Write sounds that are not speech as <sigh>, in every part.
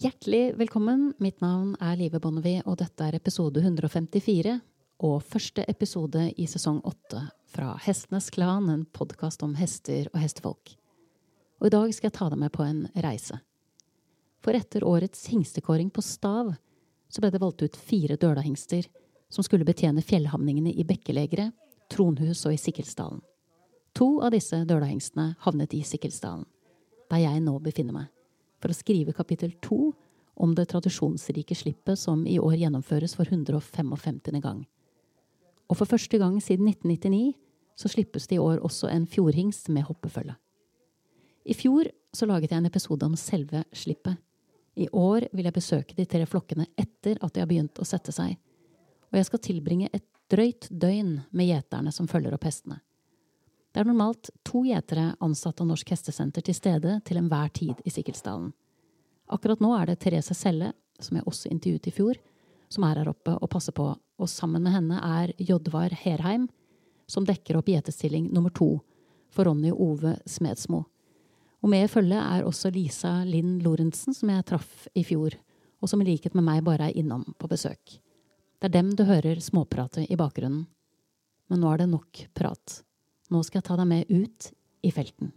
Hjertelig velkommen. Mitt navn er Live Bonnevie, og dette er episode 154 og første episode i sesong 8 fra Hestenes Klan, en podkast om hester og hestefolk. Og i dag skal jeg ta deg med på en reise. For etter årets hingstekåring på Stav så ble det valgt ut fire dølahingster som skulle betjene fjellhamningene i Bekkelegre, Tronhus og i Sikkelsdalen. To av disse dølahingstene havnet i Sikkelsdalen, der jeg nå befinner meg for å skrive kapittel to om det tradisjonsrike slippet som i år gjennomføres for 155. gang. Og for første gang siden 1999 så slippes det i år også en fjordhingst med hoppefølge. I fjor så laget jeg en episode om selve slippet. I år vil jeg besøke de tre flokkene etter at de har begynt å sette seg, og jeg skal tilbringe et drøyt døgn med gjeterne som følger opp hestene. Det er normalt to gjetere ansatt av Norsk Hestesenter til stede til enhver tid i Sikkilsdalen. Akkurat nå er det Therese Selle, som jeg også intervjuet i fjor, som er her oppe og passer på, og sammen med henne er Jodvar Herheim, som dekker opp gjetestilling nummer to for Ronny Ove Smedsmo. Og med i følget er også Lisa Linn Lorentzen, som jeg traff i fjor, og som i likhet med meg bare er innom på besøk. Det er dem du hører småprate i bakgrunnen. Men nå er det nok prat. Nå skal jeg ta deg med ut i felten.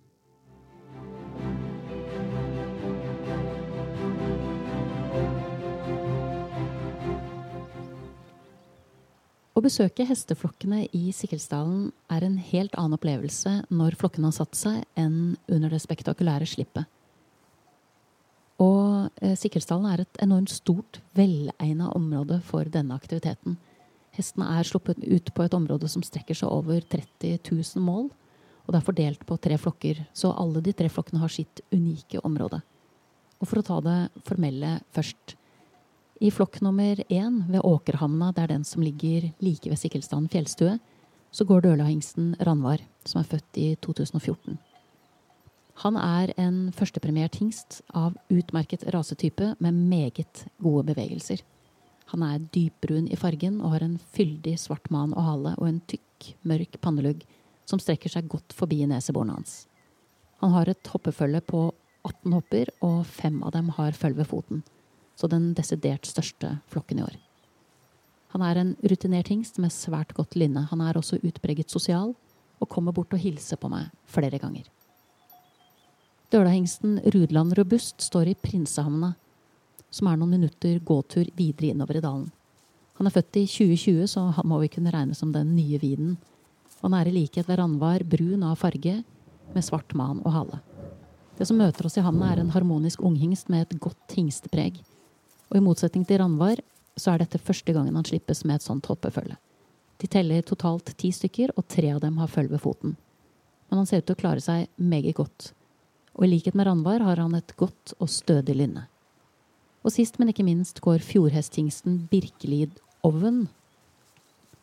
Å besøke hesteflokkene i Sikkelsdalen er en helt annen opplevelse når flokkene har satt seg, enn under det spektakulære slippet. Og eh, Sikkelsdalen er et enormt stort, velegna område for denne aktiviteten. Hestene er sluppet ut på et område som strekker seg over 30 000 mål, og det er fordelt på tre flokker, så alle de tre flokkene har sitt unike område. Og for å ta det formelle først. I flokk nummer én, ved Åkerhamna, det er den som ligger like ved Sikkelstaden fjellstue, så går dølahingsten Ranvar, som er født i 2014. Han er en førstepremiert hingst av utmerket rasetype med meget gode bevegelser. Han er dypbrun i fargen og har en fyldig svart man og hale og en tykk, mørk pannelugg som strekker seg godt forbi neseborene hans. Han har et hoppefølge på 18 hopper, og fem av dem har følg ved foten, så den desidert største flokken i år. Han er en rutinert hingst med svært godt lynne. Han er også utpreget sosial og kommer bort og hilser på meg flere ganger. Dølahingsten Rudland Robust står i Prinsehamna som er noen minutter gåtur videre innover i dalen. Han er født i 2020, så han må vi kunne regne som den nye vinen. Han er i likhet ved Ranvar brun av farge, med svart man og hale. Det som møter oss i havna, er en harmonisk unghingst med et godt hingstepreg. Og i motsetning til Ranvar, så er dette første gangen han slippes med et sånt hoppefølge. De teller totalt ti stykker, og tre av dem har følge ved foten. Men han ser ut til å klare seg meget godt. Og i likhet med Ranvar har han et godt og stødig lynne. Og sist, men ikke minst, går fjordhesthingsten Birkelid Oven.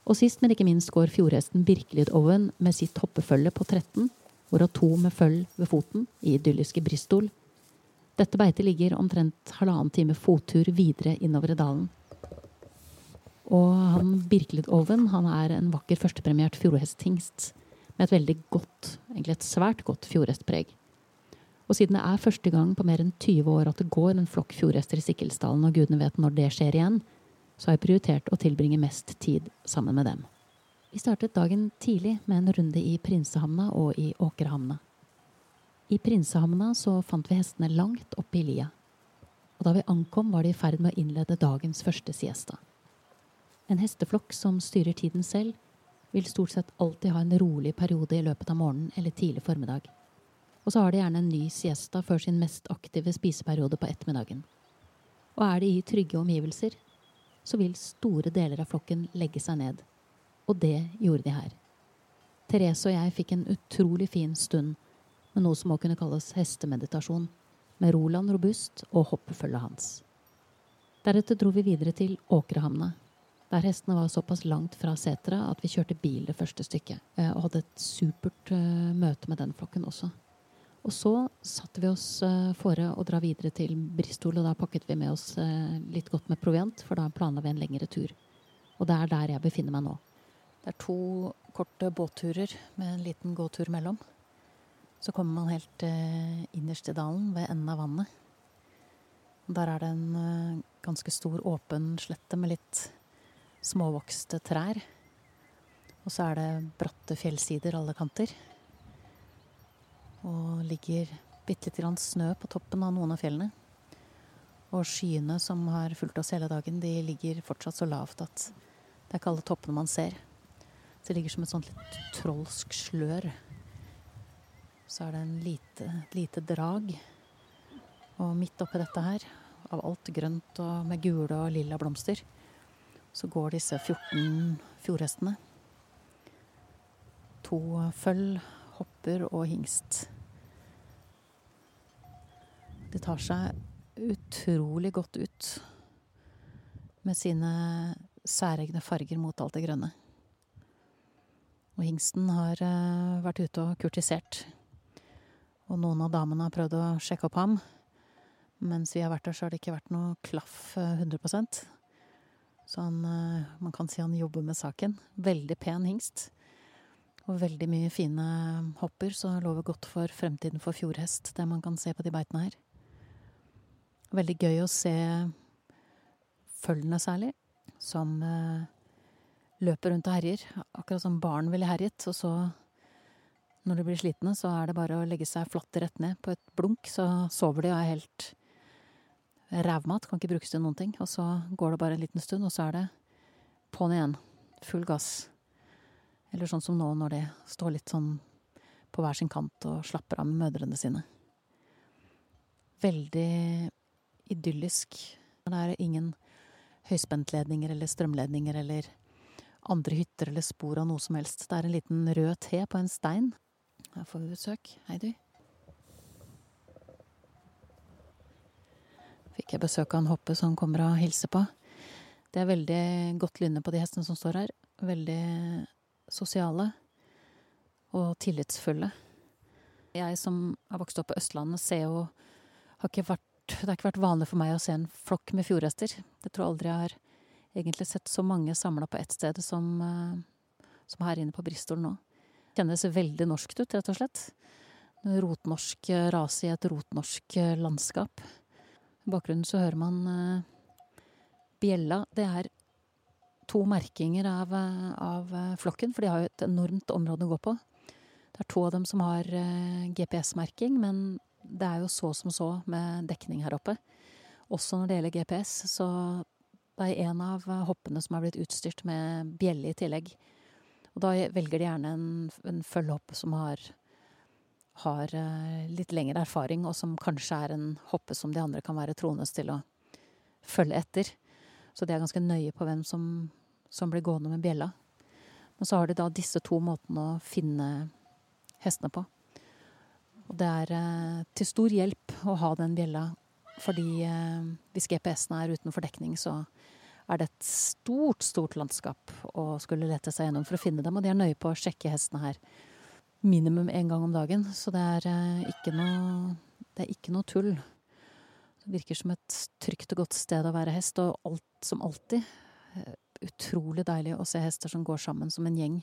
Og sist, men ikke minst, går fjordhesten Birkelid Oven med sitt hoppefølge på 13, hvorav to med følg ved foten, i idylliske Bristol. Dette beitet ligger omtrent halvannen time fottur videre innover i dalen. Og han Birkelid Oven han er en vakker førstepremiert fjordhesthingst med et veldig godt, egentlig et svært godt fjordhestpreg. Og siden det er første gang på mer enn 20 år at det går en flokk fjordhester i Sikkilsdalen, og gudene vet når det skjer igjen, så har jeg prioritert å tilbringe mest tid sammen med dem. Vi startet dagen tidlig med en runde i Prinsehamna og i Åkerhamna. I Prinsehamna så fant vi hestene langt oppe i lia. Og da vi ankom, var de i ferd med å innlede dagens første siesta. En hesteflokk som styrer tiden selv, vil stort sett alltid ha en rolig periode i løpet av morgenen eller tidlig formiddag og så har de gjerne en ny siesta før sin mest aktive spiseperiode på ettermiddagen. Og er de i trygge omgivelser, så vil store deler av flokken legge seg ned. Og det gjorde de her. Therese og jeg fikk en utrolig fin stund med noe som må kunne kalles hestemeditasjon, med Roland Robust og hoppefølget hans. Deretter dro vi videre til Åkrehamna, der hestene var såpass langt fra setra at vi kjørte bil det første stykket, eh, og hadde et supert uh, møte med den flokken også. Og så satte vi oss uh, fore å dra videre til Bristol, og da pakket vi med oss uh, litt godt med proviant, for da planla vi en lengre tur. Og det er der jeg befinner meg nå. Det er to korte båtturer med en liten gåtur mellom. Så kommer man helt uh, innerst i dalen, ved enden av vannet. Der er det en ganske stor åpen slette med litt småvokste trær. Og så er det bratte fjellsider alle kanter. Og ligger bitte lite grann snø på toppen av noen av fjellene. Og skyene som har fulgt oss hele dagen, de ligger fortsatt så lavt at det er ikke alle toppene man ser. Det ligger som et sånt litt trolsk slør. Så er det en lite, lite drag. Og midt oppi dette her, av alt grønt og med gule og lilla blomster, så går disse 14 fjordhestene. To føll, hopper og hingst. Det tar seg utrolig godt ut med sine særegne farger mot alt det grønne. Og hingsten har uh, vært ute og kurtisert. Og noen av damene har prøvd å sjekke opp ham. Mens vi har vært der, så har det ikke vært noe klaff uh, eh, 100% Så han, uh, man kan si han jobber med saken. Veldig pen hingst. Og veldig mye fine hopper, så lover godt for fremtiden for fjordhest, det man kan se på de beitene her. Veldig gøy å se følgene særlig, som eh, løper rundt og herjer. Akkurat som barn ville herjet. Og så, når de blir slitne, så er det bare å legge seg flatt rett ned. På et blunk så sover de og er helt rævmat. Kan ikke brukes til noen ting. Og så går det bare en liten stund, og så er det på'n igjen. Full gass. Eller sånn som nå, når de står litt sånn på hver sin kant og slapper av med mødrene sine. Veldig idyllisk. Det er ingen høyspentledninger eller strømledninger eller andre hytter eller spor av noe som helst. Det er en liten rød T på en stein. Her får vi besøk. Hei, du. Fikk jeg besøk av en hoppe som kommer og hilser på. Det er veldig godt lynne på de hestene som står her. Veldig sosiale og tillitsfulle. Jeg som har vokst opp på Østlandet, ser jo Har ikke vært det har ikke vært vanlig for meg å se en flokk med fjordhester. Jeg tror aldri jeg har egentlig sett så mange samla på ett sted som, eh, som, her inne på Bristol nå. Det kjennes veldig norskt ut, rett og slett. Rotnorsk rase i et rotnorsk landskap. I bakgrunnen så hører man bjella. Det er to merkinger av, av, flokken, for de har jo et enormt område å gå på. Det er to av dem som har uh, GPS-merking, men det er jo så som så med dekning her oppe. Også når det gjelder GPS, så det er en av hoppene som er blitt utstyrt med bjelle i tillegg. Og da velger de gjerne en, en følgehoppe som har, har eh, litt lengre erfaring, og som kanskje er en hoppe som de andre kan være troende til å følge etter. Så de er ganske nøye på hvem som, som blir gående med bjella. Men så har de da disse to måtene å finne hestene på. Og det er eh, til stor hjelp å ha den bjella, fordi eh, hvis GPS-en er utenfor dekning, så er det et stort, stort landskap å skulle lete seg gjennom for å finne dem. Og de er nøye på å sjekke hestene her minimum én gang om dagen. Så det er eh, ikke noe, det er ikke noe tull. Det virker som et trygt og godt sted å være hest, og alt som alltid. Utrolig deilig å se hester som går sammen som en gjeng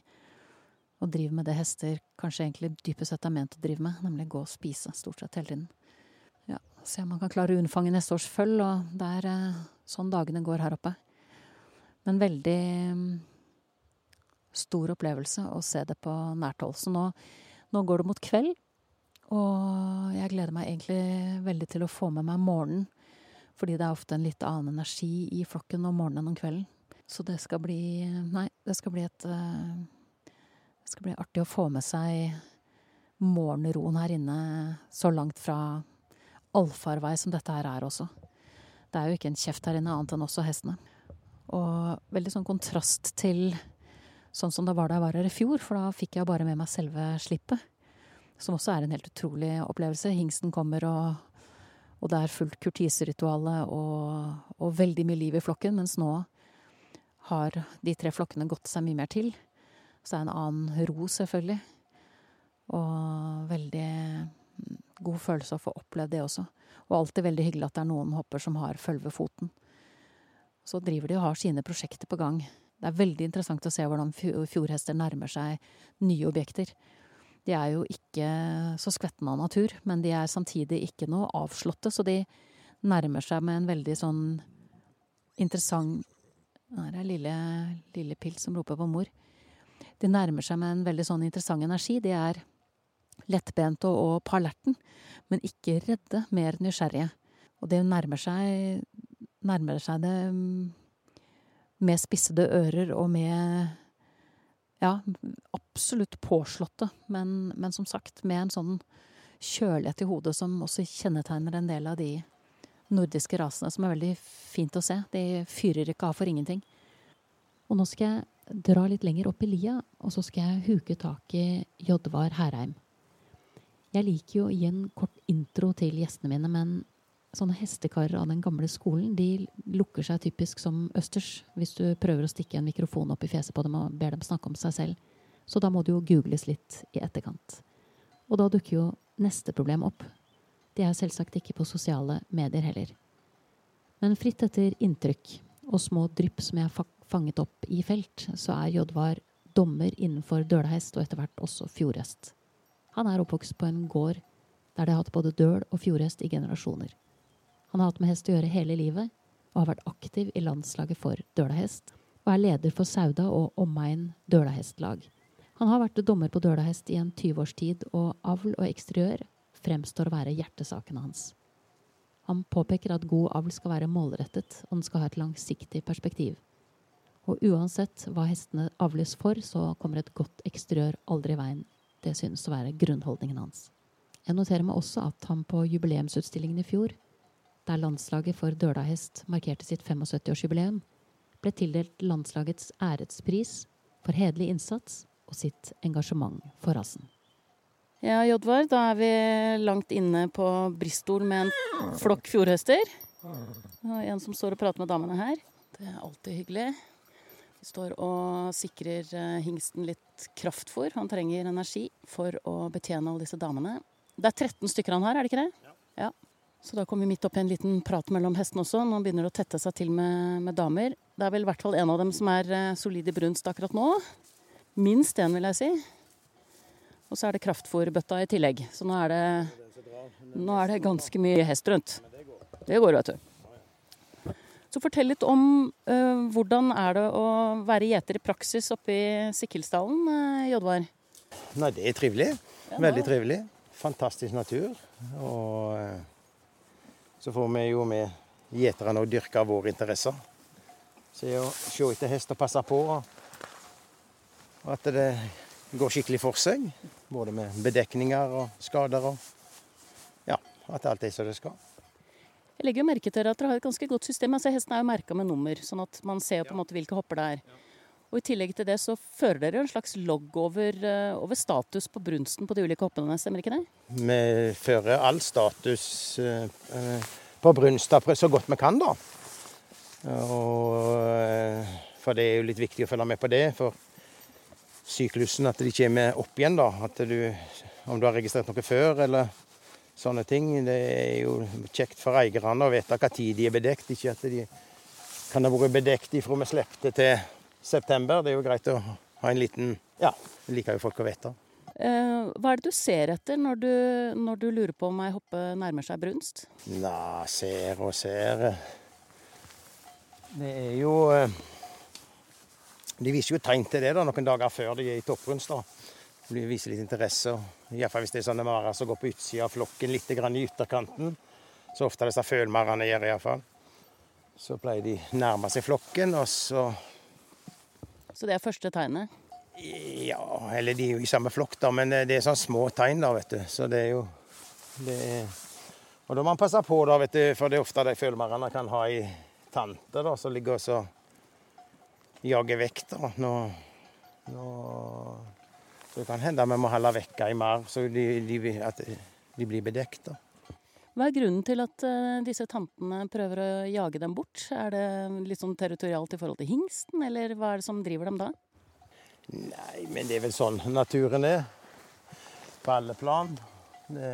og driver med det hester kanskje egentlig dypest sett er ment å drive med, nemlig gå og spise stort sett hele tiden. Ja, Se om man kan klare å unnfange neste års føll, og det er eh, sånn dagene går her oppe. Men veldig mm, stor opplevelse å se det på nært hold. Så nå, nå går det mot kveld, og jeg gleder meg egentlig veldig til å få med meg morgenen. Fordi det er ofte en litt annen energi i flokken om morgenen enn om kvelden. Så det skal bli Nei, det skal bli et uh, det skal bli artig å få med seg morgenroen her inne så langt fra allfarvei som dette her er også. Det er jo ikke en kjeft her inne, annet enn også hestene. Og veldig sånn kontrast til sånn som det var da jeg var her i fjor, for da fikk jeg bare med meg selve slippet. Som også er en helt utrolig opplevelse. Hingsten kommer, og, og det er fullt kurtiserituale og, og veldig mye liv i flokken, mens nå har de tre flokkene gått seg mye mer til. Så det er en annen ro, selvfølgelig. Og veldig mm, god følelse å få opplevd det også. Og alltid veldig hyggelig at det er noen hopper som har følge foten. Så driver de og har sine prosjekter på gang. Det er veldig interessant å se hvordan fjordhester nærmer seg nye objekter. De er jo ikke så skvettende av natur, men de er samtidig ikke noe avslåtte, så de, nærmer seg med en veldig sånn interessant Der er lille, lille Pilt som roper på mor. De nærmer seg med en veldig sånn interessant energi. De er lettbente og, og på alerten, men ikke redde, mer nysgjerrige. Og det nærmer seg, nærmer seg det mm, med spissede ører og med ja, absolutt påslåtte, men, men, som sagt med en sånn kjølighet i hodet som også kjennetegner en del av de nordiske rasene, som er veldig fint å se. De fyrer ikke av for ingenting. Og nå skal jeg dra litt lenger opp i lia, og så skal jeg huke tak i Jodvar Herheim. Jeg liker jo å gi en kort intro til gjestene mine, men sånne hestekarer av den gamle skolen, de lukker seg typisk som østers hvis du prøver å stikke en mikrofon opp i fjeset på dem og ber dem snakke om seg selv. Så da må det jo googles litt i etterkant. Og da dukker jo neste problem opp. De er selvsagt ikke på sosiale medier heller. Men fritt etter inntrykk og små drypp som jeg har fanget opp i felt, så er Jodvar dommer innenfor dølhest og etter hvert også fjordhest. Han er oppvokst på en gård der de har hatt både døl og fjordhest i generasjoner. Han har hatt med hest å gjøre hele livet, og har vært aktiv i landslaget for dølahest, og er leder for Sauda og omegn dølahestlag. Han har vært dommer på dølahest i en 20 års tid, og avl og eksteriør fremstår å være hjertesaken hans. Han påpeker at god avl skal være målrettet, og den skal ha et langsiktig perspektiv. Og uansett hva hestene avles for, så kommer et godt eksteriør aldri i veien. Det synes å være grunnholdningen hans. Jeg noterer meg også at han på jubileumsutstillingen i fjor, der landslaget for dølahest markerte sitt 75-årsjubileum, ble tildelt landslagets ærespris for hederlig innsats og sitt engasjement for rasen. Ja, Jodvar, da er vi langt inne på Bristol med en flokk fjordhester. En som står og prater med damene her. Det er alltid hyggelig. Vi står og sikrer eh, hingsten litt kraftfôr. Han trenger energi for å betjene alle disse damene. Det er 13 stykker han har, er det ikke det? Ja. Så da kommer vi midt opp i en liten prat mellom hestene også. Nå begynner det å tette seg til med, med damer. Det er vel i hvert fall en av dem som er eh, solid i brunst akkurat nå. Minst én, vil jeg si. Og så er det kraftfôrbøtta i tillegg. Så nå er, det, nå er det ganske mye hest rundt. Det går, vet du. Så fortell litt om uh, hvordan er det å være gjeter i praksis oppe i Sikkilsdalen, uh, Jodvar? Nei, det er trivelig. Veldig trivelig. Fantastisk natur. Og uh, så får vi jo med gjeterne å dyrke våre interesser. Se å se etter hest og passe på. Og at det går skikkelig for seg. Både med bedekninger og skader og Ja, at alt er som det skal. Jeg legger jo merke til at dere har et ganske godt system. altså Hesten er jo merka med nummer, sånn at man ser på en måte hvilke hopper det er. Og I tillegg til det så fører dere en slags logg over, eh, over status på brunsten på de ulike hoppene, stemmer ikke det? Vi fører all status uh, på brunsta så godt vi kan, da. Og, for det er jo litt viktig å følge med på det. For syklusen, at de kommer opp igjen. da, at du, Om du har registrert noe før eller sånne ting. Det er jo kjekt for eierne å vite hva tid de er bedekt. Ikke at de kan ha vært bedekt ifra vi slepte til september. Det er jo greit å ha en liten Ja, det liker jo folk å vite. Eh, hva er det du ser etter når du, når du lurer på om ei hoppe nærmer seg brunst? Nei, ser og ser. Det er jo eh, de viser jo tegn til det da, noen dager før de er i topprunst. De viser litt interesse. Iallfall hvis det er sånne marer som går på utsida av flokken, litt i ytterkanten. Så ofte disse følmarene gjør iallfall. Så pleier de nærme seg flokken, og så Så det er første tegnet? Ja, eller de er jo i samme flokk, da, men det er sånne små tegn, da, vet du. Så det er jo det er... Og da må man passe på, da, vet du, for det er ofte de følmarene kan ha i tante da, som ligger og så jage vekk. da. Nå, nå, det kan hende vi må holde vekk ei mer, så de, de, at de blir bedekt. da. Hva er grunnen til at uh, disse tantene prøver å jage dem bort? Er det litt sånn territorialt i forhold til hingsten, eller hva er det som driver dem da? Nei, men det er vel sånn naturen er. På alle plan. Det,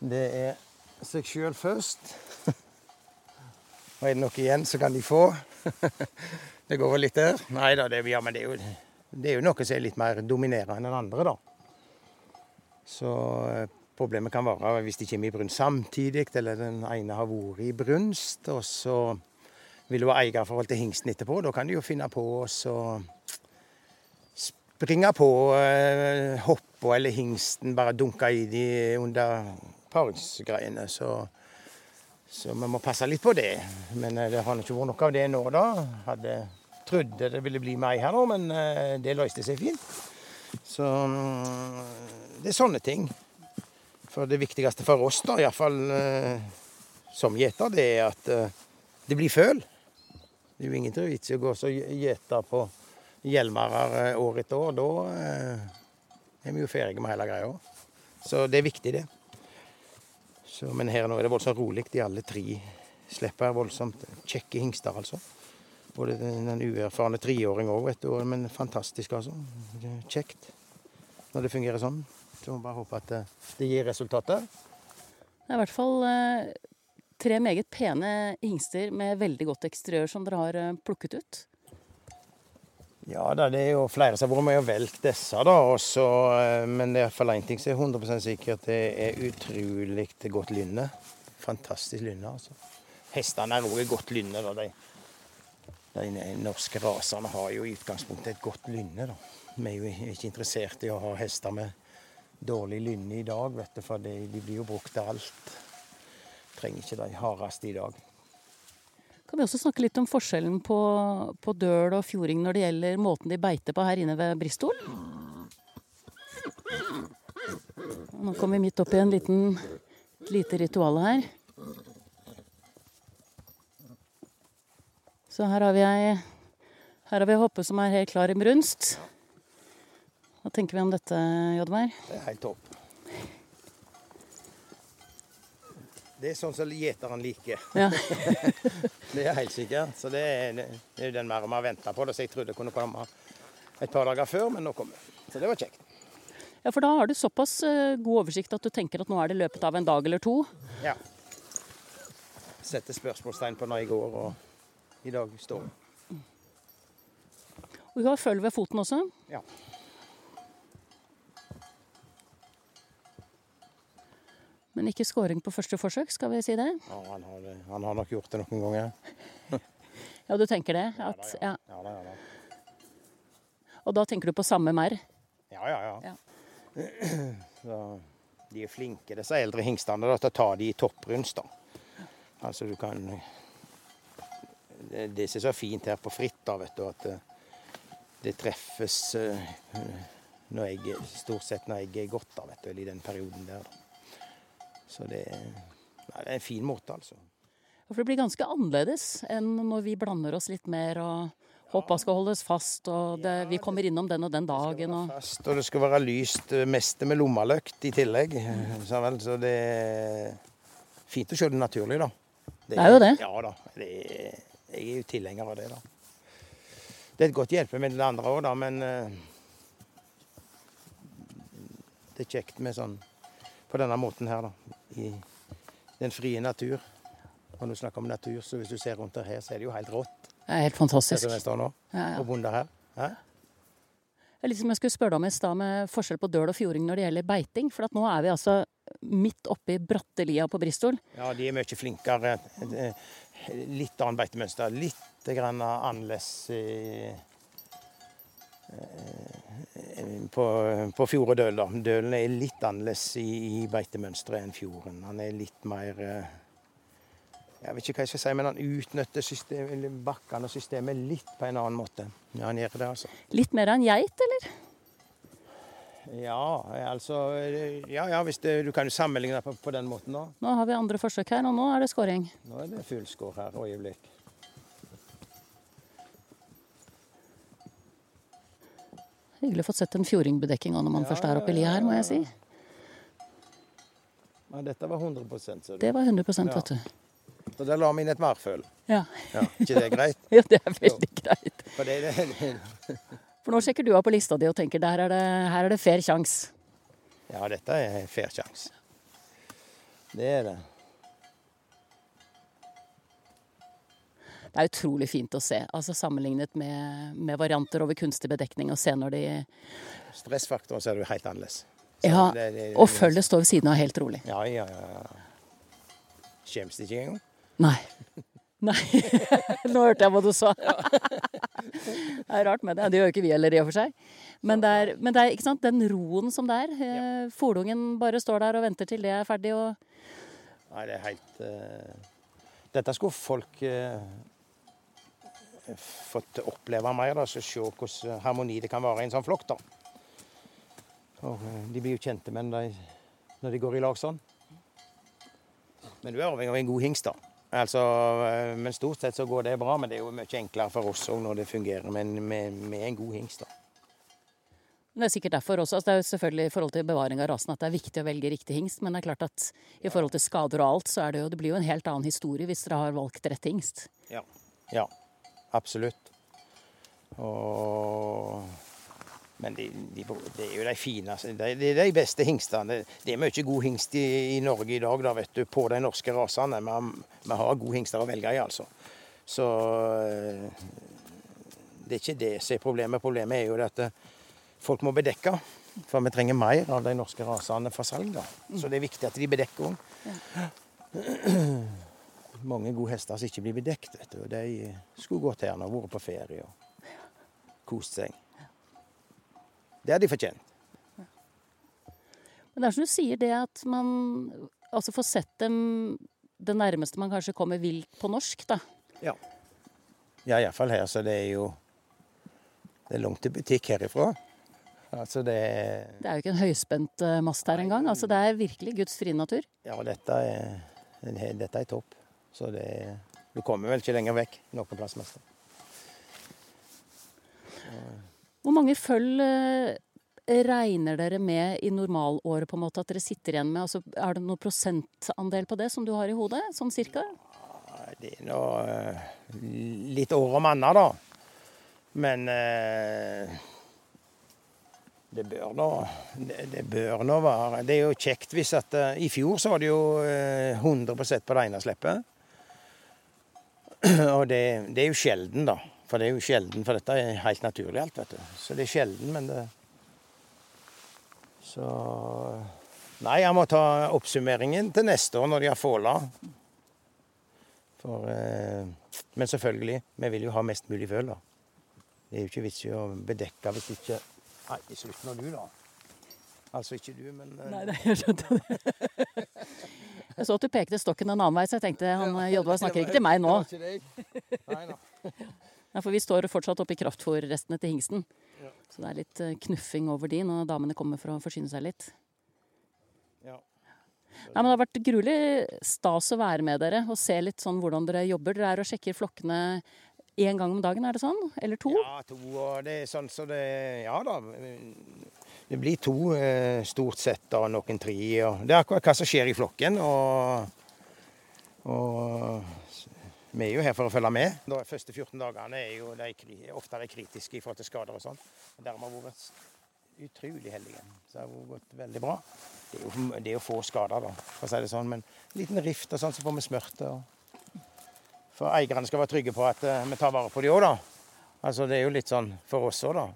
det er seg sjøl først. <laughs> Og er det noe igjen, så kan de få. <laughs> Det går vel litt der? Nei da, det, ja, men det er, jo, det er jo noe som er litt mer dominerende enn den andre, da. Så eh, Problemet kan være hvis de kommer i brunst samtidig, eller den ene har vært i brunst. Og så vil det ha eierforhold til hingsten etterpå. Da kan de jo finne på å springe på eh, hoppa eller hingsten, bare dunke i de under paringsgreiene. Så, så vi må passe litt på det. Men eh, det har ikke vært noe av det nå, da. Hadde trodde det ville bli meg her nå, men eh, det løste seg fint. Så mm, det er sånne ting. For det viktigste for oss, da, iallfall eh, som gjeter, det er at det blir føl. Det er jo ingen vits i å gå og gjete på hjelmarer år etter år. Da er vi jo ferdige med hele greia. Så det er viktig, det. Så, men her nå er det voldsomt rolig. De alle tre slipper voldsomt kjekke hingster, altså. Både den uerfarne treåring òg, vet du. Men fantastisk, altså. Kjekt når det fungerer sånn. Så vi bare håpe at det, det gir resultater. Det er i hvert fall eh, tre meget pene hingster med veldig godt eksteriør som dere har eh, plukket ut. Ja da, det er jo flere som har vært med og valgt disse, da. Også, eh, men det er iallfall én ting som er 100 sikkert. Det er utrolig godt lynne. Fantastisk lynne, altså. Hestene er òg godt lynne. da, de. De norske rasene har jo i utgangspunktet et godt lynne. da. Vi er jo ikke interessert i å ha hester med dårlig lynne i dag, vet du, for de, de blir jo brukt til alt. Trenger ikke de hardeste i dag. Kan vi også snakke litt om forskjellen på, på døl og fjording når det gjelder måten de beiter på her inne ved Bristol? Nå kommer vi midt opp i en liten, lite ritual her. Så her har vi ei her har vi hoppe som er helt klar i brunst. Hva tenker vi om dette, Jodmar? Det er helt topp. Det er sånn som gjeteren liker. Ja. <laughs> det er helt sikkert. Så det er, det er den mer vi har venta på. Det, så jeg trodde det kunne komme et par dager før, men nå kommer det. Så det var kjekt. Ja, For da har du såpass eh, god oversikt at du tenker at nå er det løpet av en dag eller to? Ja. Setter spørsmålstegn på når jeg går, og i dag står. Og hun har føll ved foten også? Ja. Men ikke scoring på første forsøk, skal vi si det? Ja, han har, det. Han har nok gjort det noen ganger. <laughs> ja, du tenker det? At, ja, ja. ja, ja, Og da tenker du på samme merr? Ja, ja, ja. <clears throat> Så, de er flinke, disse eldre hingstene, til å ta de i topprunst. Altså du kan Det, det som er så fint her på fritt, da, vet du, at det, det treffes uh, når jeg, stort sett når jeg er godt, da, vet du, i den perioden der. da. Så det, nei, det er en fin måte, altså. For det blir ganske annerledes enn når vi blander oss litt mer og hoppa skal holdes fast, og det, vi kommer innom den og den dagen. Og... Fast, og det skal være lyst meste med lommeløkt i tillegg. Så, det er fint å se det naturlig, da. Det, det er jo det. Ja da. Det er, jeg er jo tilhenger av det, da. Det er et godt hjelpemiddel det andre òg, da, men uh, det er kjekt med sånn på denne måten her, da i den frie natur. Når du snakker om natur, så hvis du ser rundt her, så er det jo helt rått. Det er helt fantastisk. Det som står nå, ja, ja. og bonde her. Hæ? Det er liksom jeg skulle spørre deg om i stad med forskjell på døl og fjording når det gjelder beiting. For nå er vi altså midt oppi brattelia på Bristol. Ja, de er mye flinkere. Litt annet beitemønster. Litt grann annerledes på, på fjord og døl. da. Dølen er litt annerledes i, i beitemønsteret enn fjorden. Han er litt mer eh, Jeg vet ikke hva jeg skal si, men han utnytter system, bakkene og systemet litt på en annen måte. Ja, han gjør det, altså. Litt mer enn geit, eller? Ja, altså Ja, ja, hvis det, du kan jo sammenligne på, på den måten, da. Nå har vi andre forsøk her, og nå er det skåring. Nå er det full skår her, øyeblikk. Hyggelig å få sett en fjordingbedekking når man ja, først er oppe i lia her, må jeg si. Ja, dette var 100% du. Det var 100 ja. vet du. Så der la vi inn et marføl. Ja. ja. Ikke det greit? <laughs> ja, det er veldig greit. For, det, det, For nå sjekker du av på lista di og tenker der er det, her er det fair sjanse. Ja, dette er fair sjanse. Det er det. Det er utrolig fint å se. altså Sammenlignet med, med varianter over kunstig bedekning. og se når de Stressfaktoren ser du helt annerledes. Så Ja, det- det- Og følget står ved siden av helt rolig. Ja, ja, ja. Skjemmes det ikke engang? Nei. Nei. <laughs> Nå hørte jeg hva du sa. <laughs> Det er rart med det. Det gjør jo ikke vi heller, i og for seg. Men det er, men det er ikke sant? den roen som det er. Ja. Folungen bare står der og venter til det er ferdig. og Nei, det er helt uh... Dette skulle folk eh, fått oppleve mer, da, så se hvordan harmoni det kan være i en sånn flokk. da. Og eh, De blir jo kjente med når de, går i lag sånn. Men du er avhengig av en god hingst, da. Altså, eh, men stort sett så går det bra. Men det er jo mye enklere for oss òg når det fungerer med, med, med en god hingst. da. Det er sikkert derfor også. Altså det er jo selvfølgelig i forhold til bevaring av rasen at det er viktig å velge riktig hingst. Men det er klart at i forhold til skader og alt, så er det jo Det blir jo en helt annen historie hvis dere har valgt rett hingst. Ja. ja absolutt. Og Men de, de, det er jo de fineste Det de, er de beste hingstene. Det, det er mye god hingst i, i Norge i dag, da, vet du, på de norske rasene. Vi har, gode hingster å velge i, altså. Så eh, det er ikke det som er problemet. Problemet er jo det at eh, folk må bedekke. For vi trenger mer av de norske rasene for salg. da. Så det er viktig at de bedekker òg. <clears throat> Mange gode hester som ikke blir bedekt. vet du. og De skulle gått her og vært på ferie og kost seg. Det har de fortjent. Men det er som du sier, det at man altså får sett dem det nærmeste man kanskje kommer vilt på norsk, da. Ja, ja iallfall her, så det er jo Det er langt til butikk herifra. Altså det Det er jo ikke en høyspent eh, mast her engang. Altså, det er virkelig Guds frie natur. Ja, dette er, dette er topp. Så det Du kommer vel ikke lenger vekk noen plass, mester. Hvor mange føll eh, regner dere med i normalåret på en måte at dere sitter igjen med? Altså, er det noen prosentandel på det som du har i hodet, sånn cirka? Det er nå eh, litt år om anna, da. Men eh, det bør nå det, det bør nå være Det er jo kjekt hvis at I fjor så var det jo eh, 100 på det ene slippet. Og det, det er jo sjelden, da. For det er jo sjelden, for dette er helt naturlig alt, vet du. Så det er sjelden, men det Så Nei, jeg må ta oppsummeringen til neste år når de har fåla. For, eh, men selvfølgelig, vi vil jo ha mest mulig føl, da. Det er jo ikke vits i å bedekke hvis ikke Nei, i slutten av du, da. Altså ikke du, men eh, Nei, nei, jeg skjønte det. <laughs> Jeg så at du pekte stokken en annen vei, så jeg tenkte han Jodvar snakker ikke til meg nå. Nei for vi står fortsatt oppi kraftfôrrestene til hingsten. Så det er litt eh, knuffing over de når damene kommer for å forsyne seg litt. Ja. Nei, men Det har vært gruelig stas å være med dere og se litt sånn hvordan dere jobber. Dere er og sjekker flokkene én gang om dagen, er det sånn? Eller to? Ja, to, og det er sånn så det Ja da. Det blir to eh, stort sett, og noen tre. Det er akkurat hva som skjer i flokken. Og, og vi er jo her for å følge med. De første 14 dagene er jo de ofte oftere kritiske i forhold til skader og sånn. Dermed har vi vært utrolig heldige. Så det har gått veldig bra. Det er jo, det er jo få skader, da, for å si det sånn. Men en liten rift og sånn, så får vi smurt det. for eierne skal være trygge på at eh, vi tar vare på de òg, da. Altså, det er jo litt sånn for oss òg, da.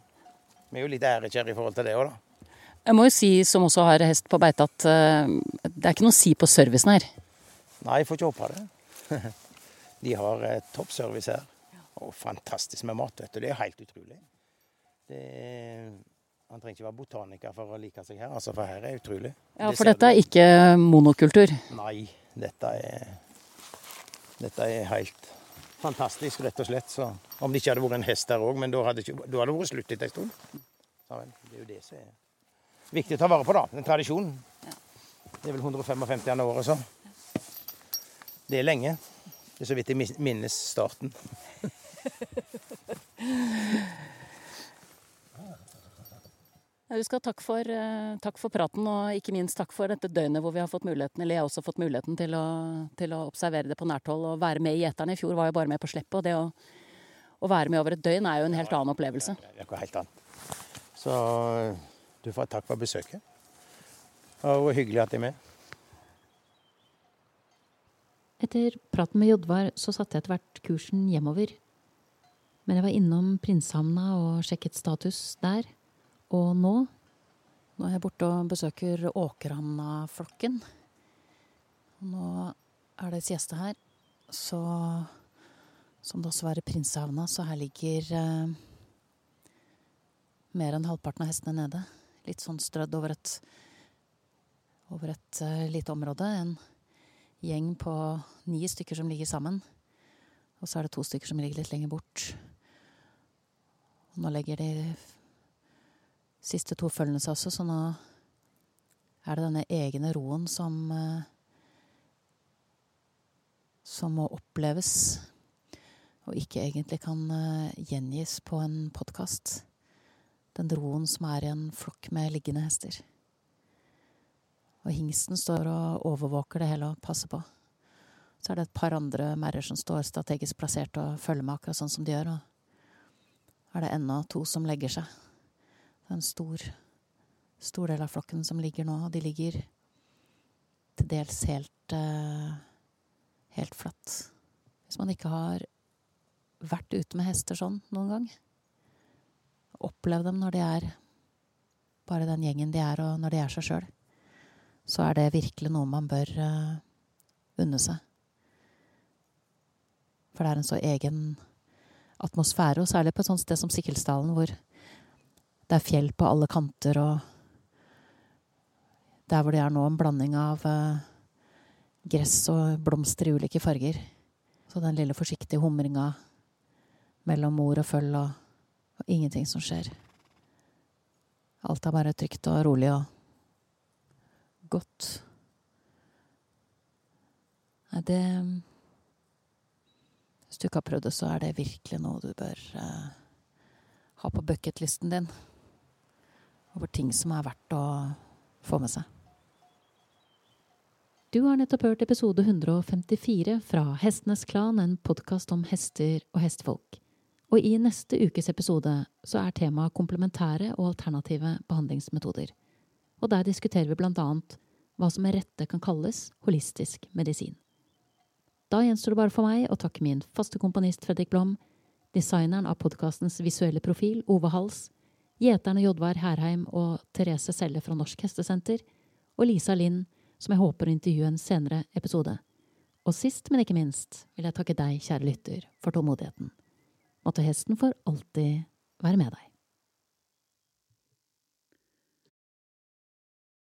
Vi er jo litt ærekjære i forhold til det òg, da. Jeg må jo si, som også har hest på beite, at uh, det er ikke noe å si på servicen her. Nei, jeg får ikke håpe det. <laughs> De har uh, topp service her. Og fantastisk med mat, vet du. Det er helt utrolig. Det er, man trenger ikke være botaniker for å like seg her, altså, for her er utrolig. Ja, For det dette er ikke monokultur. Nei, dette er Dette er helt fantastisk, rett og slett. Så, om det ikke hadde vært en hest der òg, men da hadde, ikke, da hadde det vært slutt etter en stund. Det er jo det som er viktig å ta vare på, da. Den tradisjonen. Det er vel 155. året, så. Det er lenge. Det er så vidt jeg minnes starten. <laughs> Ja, Du skal takk for, eh, takk for praten, og ikke minst takk for dette døgnet hvor vi har fått muligheten, eller jeg har også fått muligheten til å, til å observere det på nært hold og være med i gjeterne. I fjor var jeg bare med på slippet, og det å, å være med over et døgn er jo en helt annen opplevelse. Det er noe helt annet. Så du får takk for besøket. Og hvor hyggelig at jeg er med. Etter praten med Jodvar så satte jeg etter hvert kursen hjemover. Men jeg var innom Prinshamna og sjekket status der. Og nå Nå er jeg borte og besøker Åkranaflokken. Nå er det sieste her, så som det også var i Prinsehavna, så her ligger eh, mer enn halvparten av hestene nede. Litt sånn strødd over et over et uh, lite område. En gjeng på ni stykker som ligger sammen. Og så er det to stykker som ligger litt lenger bort. Og nå legger de siste to følgene seg også, så nå er det denne egne roen som uh, som må oppleves, og ikke egentlig kan uh, gjengis på en podkast. Den roen som er i en flokk med liggende hester. Og hingsten står og overvåker det hele og passer på. Så er det et par andre merrer som står strategisk plassert og følger med akkurat sånn som de gjør. Og er det ennå to som legger seg. Det er en stor, stor del av flokken som ligger nå, og de ligger til dels helt uh, helt flatt. Hvis man ikke har vært ute med hester sånn noen gang, opplevd dem når de er bare den gjengen de er, og når de er seg sjøl, så er det virkelig noe man bør uh, unne seg. For det er en så egen atmosfære, og særlig på et sånt sted som Sikkilsdalen, hvor det er fjell på alle kanter, og der hvor det er nå en blanding av uh, gress og blomster i ulike farger. Så den lille forsiktige humringa mellom mor og føll, og, og ingenting som skjer. Alt er bare trygt og rolig og godt. Nei, det Hvis du ikke har prøvd det, så er det virkelig noe du bør uh, ha på bucketlisten din. Over ting som er verdt å få med seg. Du har nettopp hørt episode 154 fra Hestenes Klan, en podkast om hester og hestefolk. Og i neste ukes episode så er temaet komplementære og alternative behandlingsmetoder og der diskuterer vi blant annet hva som med rette kan kalles holistisk medisin. Da gjenstår det bare for meg å takke min faste komponist Fredrik Blom, designeren av podkastens visuelle profil Ove Hals, gjeterne Jodvar Herheim og Therese Selle fra Norsk Hestesenter, og Lisa Lind, som jeg håper å intervjue en senere episode. Og sist, men ikke minst, vil jeg takke deg, kjære lytter, for tålmodigheten. Måtte hesten for alltid være med deg.